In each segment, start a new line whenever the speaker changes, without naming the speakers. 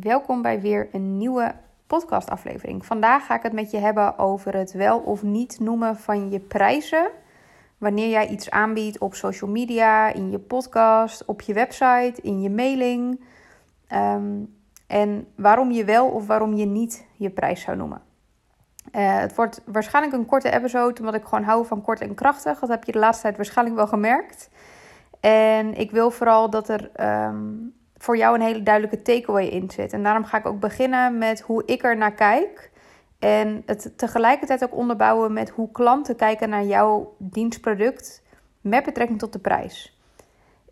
Welkom bij weer een nieuwe podcastaflevering. Vandaag ga ik het met je hebben over het wel of niet noemen van je prijzen. Wanneer jij iets aanbiedt op social media, in je podcast, op je website, in je mailing. Ehm, en waarom je wel of waarom je niet je prijs zou noemen. Uh, het wordt waarschijnlijk een korte episode, omdat ik gewoon hou van kort en krachtig. Dat heb je de laatste tijd waarschijnlijk wel gemerkt. En ik wil vooral dat er um, voor jou een hele duidelijke takeaway in zit. En daarom ga ik ook beginnen met hoe ik er naar kijk. En het tegelijkertijd ook onderbouwen met hoe klanten kijken naar jouw dienstproduct met betrekking tot de prijs.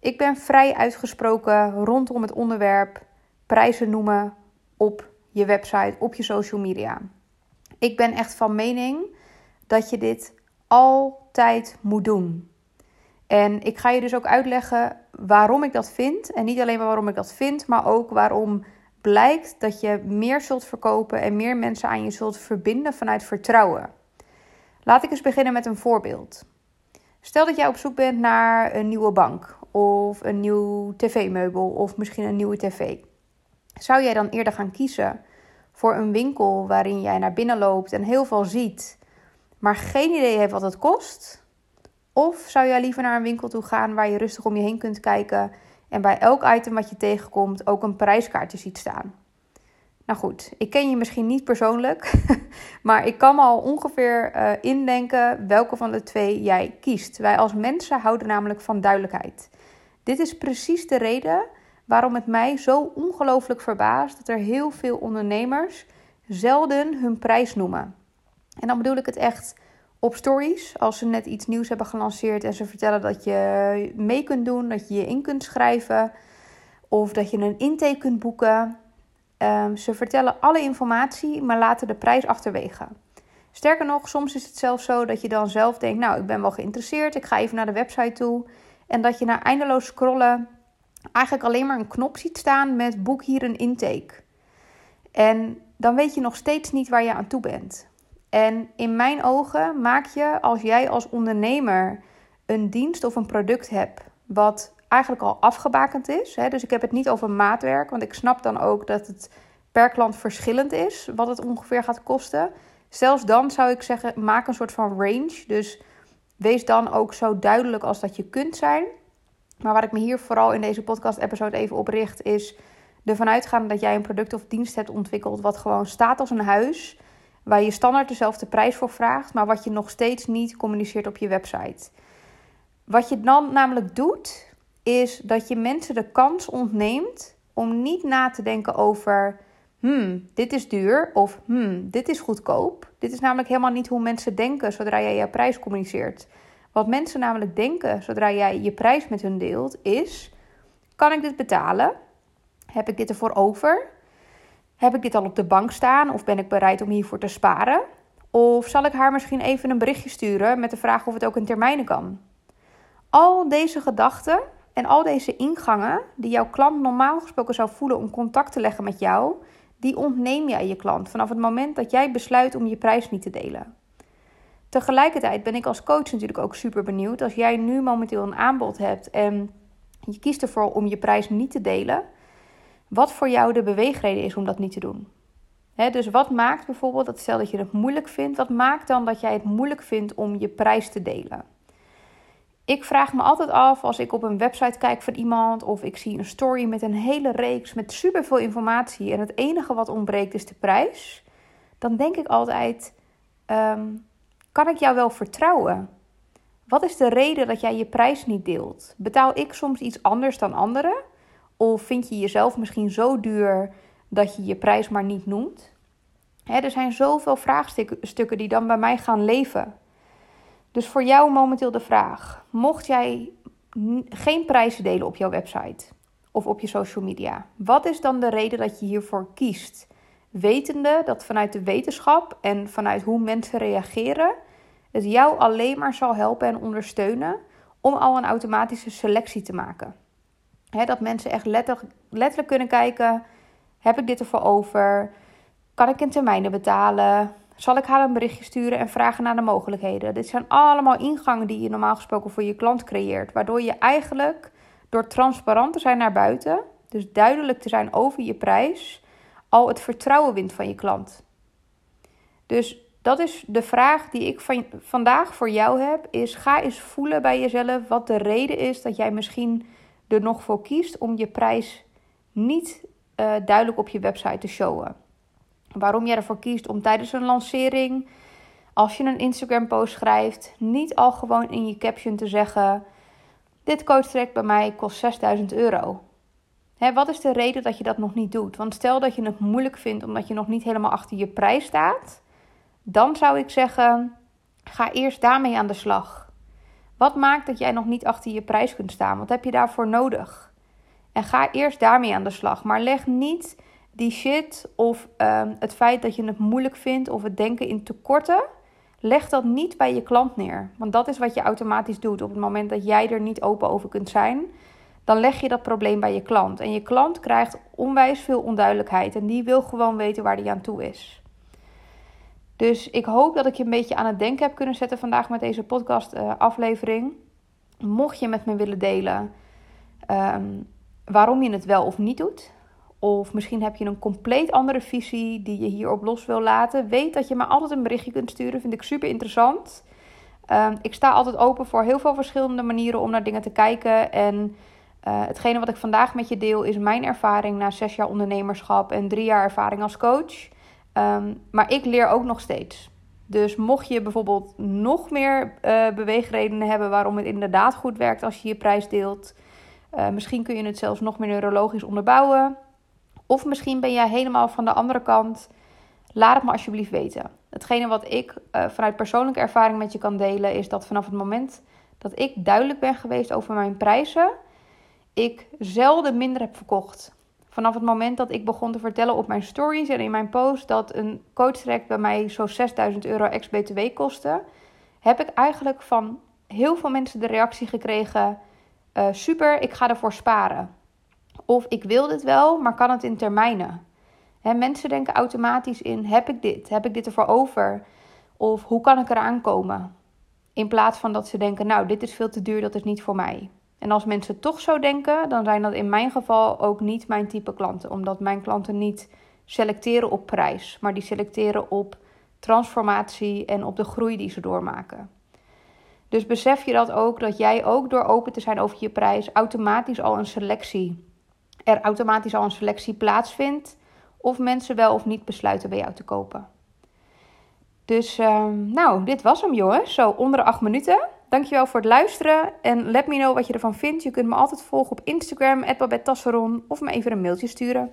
Ik ben vrij uitgesproken rondom het onderwerp prijzen noemen op je website, op je social media. Ik ben echt van mening dat je dit altijd moet doen. En ik ga je dus ook uitleggen waarom ik dat vind. En niet alleen maar waarom ik dat vind, maar ook waarom blijkt dat je meer zult verkopen en meer mensen aan je zult verbinden vanuit vertrouwen. Laat ik eens beginnen met een voorbeeld. Stel dat jij op zoek bent naar een nieuwe bank of een nieuw tv-meubel of misschien een nieuwe tv. Zou jij dan eerder gaan kiezen voor een winkel waarin jij naar binnen loopt en heel veel ziet, maar geen idee heeft wat het kost? Of zou jij liever naar een winkel toe gaan waar je rustig om je heen kunt kijken en bij elk item wat je tegenkomt ook een prijskaartje ziet staan? Nou goed, ik ken je misschien niet persoonlijk, maar ik kan me al ongeveer uh, indenken welke van de twee jij kiest. Wij als mensen houden namelijk van duidelijkheid. Dit is precies de reden waarom het mij zo ongelooflijk verbaast dat er heel veel ondernemers zelden hun prijs noemen. En dan bedoel ik het echt op stories. Als ze net iets nieuws hebben gelanceerd en ze vertellen dat je mee kunt doen, dat je je in kunt schrijven of dat je een intake kunt boeken. Um, ze vertellen alle informatie, maar laten de prijs achterwege. Sterker nog, soms is het zelfs zo dat je dan zelf denkt: Nou, ik ben wel geïnteresseerd, ik ga even naar de website toe. En dat je na eindeloos scrollen eigenlijk alleen maar een knop ziet staan met boek hier een intake. En dan weet je nog steeds niet waar je aan toe bent. En in mijn ogen maak je, als jij als ondernemer een dienst of een product hebt wat eigenlijk al afgebakend is. Hè, dus ik heb het niet over maatwerk, want ik snap dan ook dat het per klant verschillend is wat het ongeveer gaat kosten. Zelfs dan zou ik zeggen, maak een soort van range. Dus wees dan ook zo duidelijk als dat je kunt zijn. Maar waar ik me hier vooral in deze podcast-episode even op richt, is ervan uitgaan dat jij een product of dienst hebt ontwikkeld wat gewoon staat als een huis waar je standaard dezelfde prijs voor vraagt, maar wat je nog steeds niet communiceert op je website. Wat je dan namelijk doet, is dat je mensen de kans ontneemt om niet na te denken over, hmm, dit is duur of hmm, dit is goedkoop. Dit is namelijk helemaal niet hoe mensen denken zodra jij je prijs communiceert. Wat mensen namelijk denken zodra jij je prijs met hun deelt, is: kan ik dit betalen? Heb ik dit ervoor over? Heb ik dit al op de bank staan of ben ik bereid om hiervoor te sparen? Of zal ik haar misschien even een berichtje sturen met de vraag of het ook in termijnen kan? Al deze gedachten en al deze ingangen die jouw klant normaal gesproken zou voelen om contact te leggen met jou, die ontneem jij je klant vanaf het moment dat jij besluit om je prijs niet te delen. Tegelijkertijd ben ik als coach natuurlijk ook super benieuwd als jij nu momenteel een aanbod hebt en je kiest ervoor om je prijs niet te delen wat voor jou de beweegreden is om dat niet te doen. dus wat maakt bijvoorbeeld, dat stel dat je het moeilijk vindt, wat maakt dan dat jij het moeilijk vindt om je prijs te delen? Ik vraag me altijd af als ik op een website kijk van iemand of ik zie een story met een hele reeks met superveel informatie en het enige wat ontbreekt is de prijs. Dan denk ik altijd: ehm, kan ik jou wel vertrouwen? Wat is de reden dat jij je prijs niet deelt? Betaal ik soms iets anders dan anderen? Of vind je jezelf misschien zo duur dat je je prijs maar niet noemt? er zijn zoveel vraagstukken die dan bij mij gaan leven. Dus voor jou momenteel de vraag: mocht jij geen prijzen delen op jouw website of op je social media, wat is dan de reden dat je hiervoor kiest? Wetende dat vanuit de wetenschap en vanuit hoe mensen reageren, het jou alleen maar zal helpen en ondersteunen om al een automatische selectie te maken dat mensen echt letterlijk, letterlijk kunnen kijken: heb ik dit ervoor over? Kan ik in termijnen betalen? Zal ik haar een berichtje sturen en vragen naar de mogelijkheden? Dit zijn allemaal ingangen die je normaal gesproken voor je klant creëert. Waardoor je eigenlijk door transparant te zijn naar buiten, dus duidelijk te zijn over je prijs, al het vertrouwen wint van je klant. Dus dat is de vraag die ik van, vandaag voor jou heb. Is ga eens voelen bij jezelf wat de reden is dat jij misschien er nog voor kiest om je prijs niet uh, duidelijk op je website te showen. Waarom jij ervoor kiest om tijdens een lancering, als je een Instagram post schrijft, niet al gewoon in je caption te zeggen: Dit coach traject bij mij kost 6000 euro. Hè, wat is de reden dat je dat nog niet doet? Want stel dat je het moeilijk vindt omdat je nog niet helemaal achter je prijs staat, dan zou ik zeggen: ga eerst daarmee aan de slag. Wat maakt dat jij nog niet achter je prijs kunt staan? Wat heb je daarvoor nodig? En ga eerst daarmee aan de slag. Maar leg niet die shit of ehm, het feit dat je het moeilijk vindt of het denken in tekorten. Leg dat niet bij je klant neer. Want dat is wat je automatisch doet. Op het moment dat jij er niet open over kunt zijn, dan leg je dat probleem bij je klant. En je klant krijgt onwijs veel onduidelijkheid. En die wil gewoon weten waar die aan toe is. Dus ik hoop dat ik je een beetje aan het denken heb kunnen zetten vandaag met deze podcast-aflevering. Eh, Mocht je met me willen delen ehm, waarom je het wel of niet doet. Of misschien heb je een compleet andere visie die je hierop los wil laten. Weet dat je me altijd een berichtje kunt sturen. Vind ik super interessant. Ehm, ik sta altijd open voor heel veel verschillende manieren om naar dingen te kijken. En uh, hetgene wat ik vandaag met je deel is mijn ervaring na zes jaar ondernemerschap en drie jaar ervaring als coach. Ehm, maar ik leer ook nog steeds. Dus mocht je bijvoorbeeld nog meer uh, beweegredenen hebben waarom het inderdaad goed werkt als je je prijs deelt. Uh, misschien kun je het zelfs nog meer neurologisch onderbouwen. Of misschien ben jij helemaal van de andere kant. Laat het me alsjeblieft weten. Hetgene wat ik uh, vanuit persoonlijke ervaring met je kan delen, is dat vanaf het moment dat ik duidelijk ben geweest over mijn prijzen, ik zelden minder heb verkocht. Vanaf het moment dat ik begon te vertellen op mijn stories en in mijn post dat een coach bij mij zo'n 6000 euro ex-BTW kostte, heb ik eigenlijk van heel veel mensen de reactie gekregen: uh, super, ik ga ervoor sparen. Of ik wil dit wel, maar kan het in termijnen? He, mensen denken automatisch in: heb ik dit? Heb ik dit ervoor over? Of hoe kan ik eraan komen? In plaats van dat ze denken: nou, dit is veel te duur, dat is niet voor mij. En als mensen toch zo denken, dan zijn dat in mijn geval ook niet mijn type klanten. Omdat mijn klanten niet selecteren op prijs, maar die selecteren op transformatie en op de groei die ze doormaken. Dus besef je dat ook, dat jij ook door open te zijn over je prijs automatisch al een selectie, er automatisch al een selectie plaatsvindt. Of mensen wel of niet besluiten bij jou te kopen. Dus nou, nou, dit was hem jongens. Zo onder de acht minuten. Dankjewel voor het luisteren en let me know wat je ervan vindt. Je kunt me altijd volgen op Instagram, @babettasseron of me even een mailtje sturen.